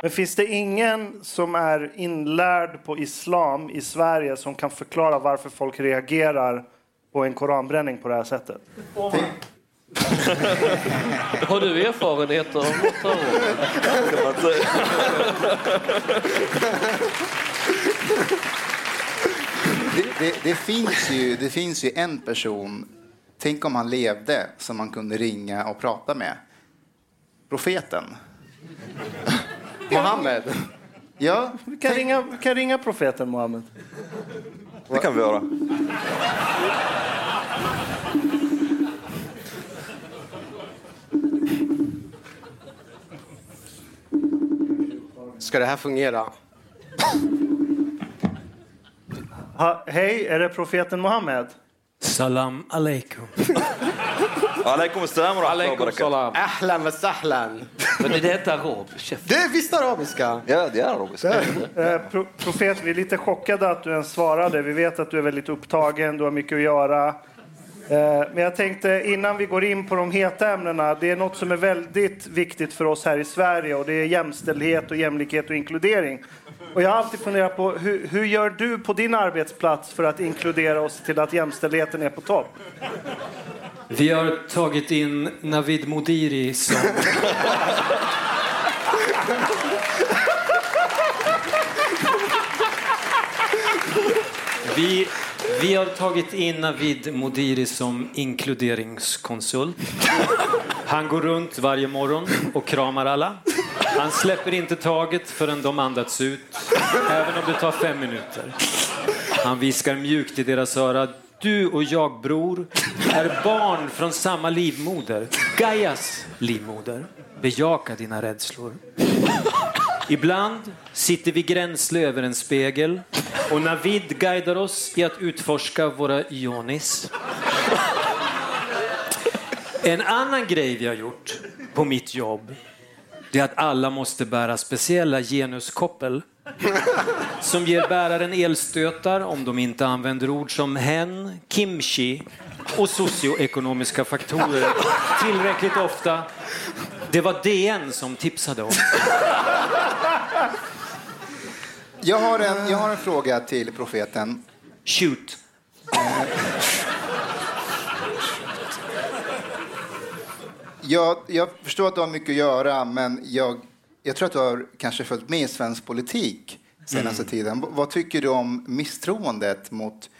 Men finns det ingen som är inlärd på islam i Sverige som kan förklara varför folk reagerar på en koranbränning på det här sättet? Har du erfarenheter av något Det, det, det, finns ju, det finns ju en person, tänk om han levde, som man kunde ringa och prata med. Profeten. Mohammed. Ja, Vi kan, ringa, vi kan ringa profeten Mohammed. Det kan vi göra. Ska det här fungera? Ha, hej, är det profeten Mohammed? Salam aleikum. Alaikum assalam wa rahmatullahi wa Aleikum barakatuh. salam. Ahlan wa sahlan. Men är det inte arab? Käft. Det är visst arabiska. Ja, det är arabiska. Eh, pro, profet, vi är lite chockade att du ens svarade. Vi vet att du är väldigt upptagen, du har mycket att göra. Eh, men jag tänkte innan vi går in på de heta ämnena, det är något som är väldigt viktigt för oss här i Sverige och det är jämställdhet och jämlikhet och inkludering. Och jag har alltid funderat på hur, hur gör du på din arbetsplats för att inkludera oss till att jämställdheten är på topp? Vi har tagit in Navid Modiri som... Vi, vi har tagit in Navid Modiri som inkluderingskonsult. Han går runt varje morgon och kramar alla. Han släpper inte taget förrän de andats ut, även om det tar fem minuter. Han viskar mjukt i deras öra. Du och jag, bror, är barn från samma livmoder. Gaias livmoder. Bejaka dina rädslor. Ibland sitter vi gränsle över en spegel och Navid guidar oss i att utforska våra ionis. En annan grej vi har gjort på mitt jobb det är att alla måste bära speciella genuskoppel som ger bäraren elstötar om de inte använder ord som hen, kimchi och socioekonomiska faktorer tillräckligt ofta. Det var DN som tipsade om. jag har, en, jag har en fråga till profeten. Shoot. Jag, jag förstår att du har mycket att göra, men jag, jag tror att du har kanske följt med i svensk politik senaste tiden. V- vad tycker du om misstroendet mot,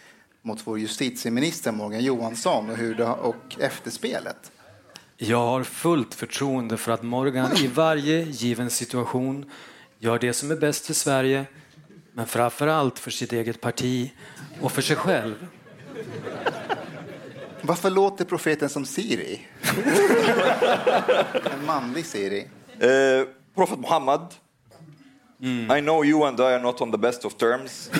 mot vår justitieminister Morgan Johansson och, hur det, och efterspelet? Jag har fullt förtroende för att Morgan i varje given situation gör det som är bäst för Sverige, men framför allt för sitt eget parti och för sig själv. Varför låter profeten som Siri? en manlig Siri. Uh, Prophet Muhammad, I know you and I are not on the best of terms.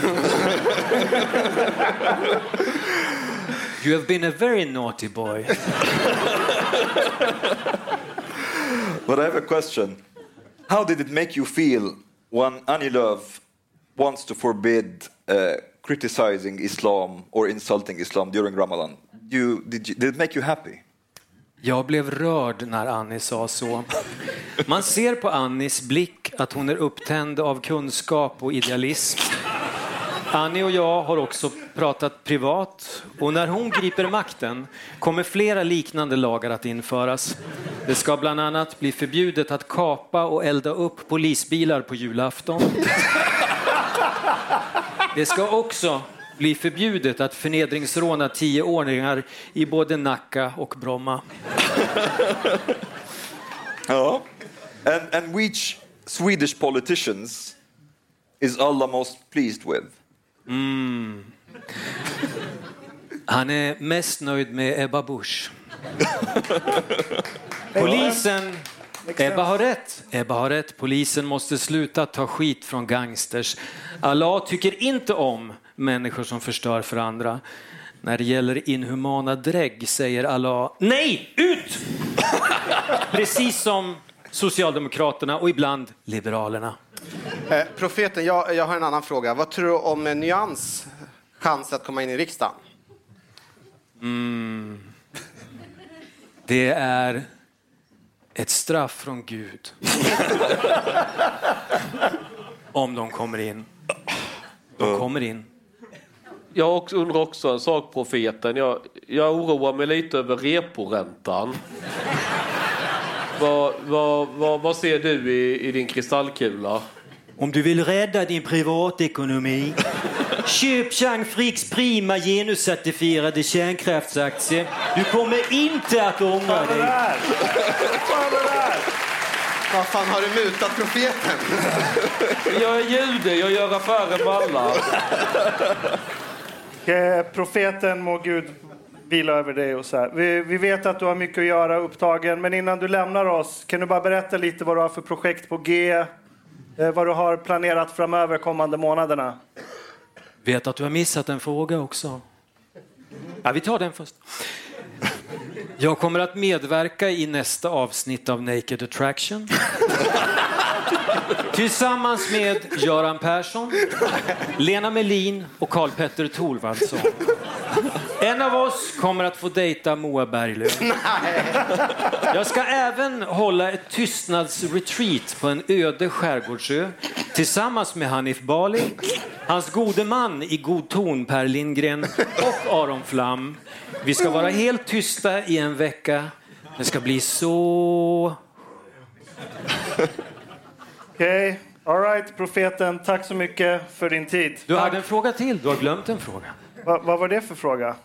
You have been a very naughty boy. But I have a question. How did it make you feel when Annie Love wants to forbid uh, criticizing Islam or insulting Islam during Ramadan? You, did, you, did it make you happy? Jag blev rörd när Annie sa så. Man ser på Annies blick att hon är upptänd av kunskap och idealism. Annie och jag har också pratat privat och när hon griper makten kommer flera liknande lagar att införas. Det ska bland annat bli förbjudet att kapa och elda upp polisbilar på julafton. Det ska också bli förbjudet att förnedringsråna tioåringar i både Nacka och Bromma. Oh. And, and which Swedish politicians is Allah most pleased with? Han är mest nöjd med Ebba Busch. Polisen... Ebba har rätt. Ebba har rätt. Polisen måste sluta ta skit från gangsters. Allah tycker inte om människor som förstör för andra. När det gäller inhumana drägg säger Allah nej, ut! Precis som Socialdemokraterna och ibland Liberalerna. Eh, profeten, jag, jag har en annan fråga. Vad tror du om eh, Nyans chans att komma in i riksdagen? Det är ett straff från Gud. Om de kommer in. De kommer in. Jag undrar också en sak, profeten. Jag, jag oroar mig lite över reporäntan. vad, vad, vad, vad ser du i, i din kristallkula? Om du vill rädda din privatekonomi, köp Chang Fricks prima genuscertifierade kärnkraftsaktie. Du kommer inte att ångra Det dig. Vad fan har du mutat profeten? Jag är jude, jag gör affärer med alla. Eh, Profeten må Gud vila över dig. Och så här. Vi, vi vet att du har mycket att göra, upptagen. Men innan du lämnar oss, kan du bara berätta lite vad du har för projekt på G? Eh, vad du har planerat framöver kommande månaderna? Vet att du har missat en fråga också. Ja, vi tar den först. Jag kommer att medverka i nästa avsnitt av Naked Attraction. Tillsammans med Göran Persson, Lena Melin och Karl-Petter Thorwaldsson. En av oss kommer att få dejta Moa Berglöf. Jag ska även hålla ett tystnadsretreat på en öde skärgårdsö tillsammans med Hanif Bali, hans gode man i god ton Per Lindgren och Aron Flam. Vi ska vara helt tysta i en vecka. Det ska bli så... Okej, all right, profeten. Tack så mycket för din tid. Du hade en fråga till. Du har glömt en fråga. Va, vad var det för fråga?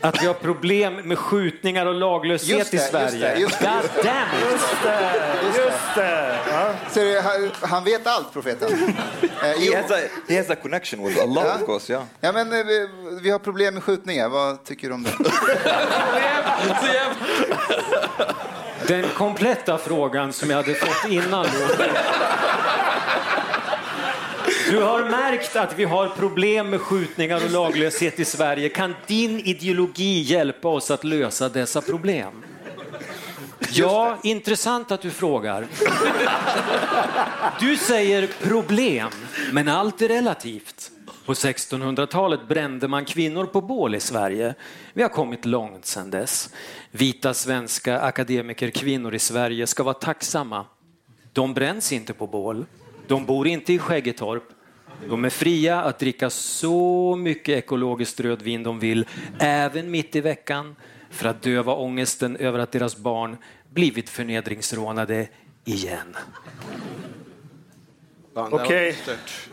Att vi har problem med skjutningar och laglöshet Just det, i just Sverige. det, just det. God damn it! Just det! Just det. Ja. Du, han, han vet allt, profeten. Eh, He has a, he has a connection with Allah, Ja. of course, yeah. ja, men, eh, vi, vi har problem med skjutningar. Vad tycker du om det? Den kompletta frågan som jag hade fått innan. Då. Du har märkt att vi har problem med skjutningar och laglöshet i Sverige. Kan din ideologi hjälpa oss att lösa dessa problem? Ja, intressant att du frågar. Du säger problem, men allt är relativt. På 1600-talet brände man kvinnor på bål i Sverige. Vi har kommit långt sedan dess. Vita svenska akademikerkvinnor i Sverige ska vara tacksamma. De bränns inte på bål. De bor inte i Skäggetorp. De är fria att dricka så mycket ekologiskt rödvin de vill, även mitt i veckan, för att döva ångesten över att deras barn blivit förnedringsrånade igen. Okej. stört.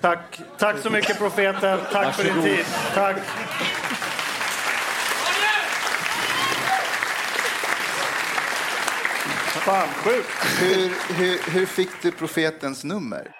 Tack. Tack så mycket, profeten. Tack för din tid. Tack. Fan, sjukt. Hur, hur, hur fick du profetens nummer?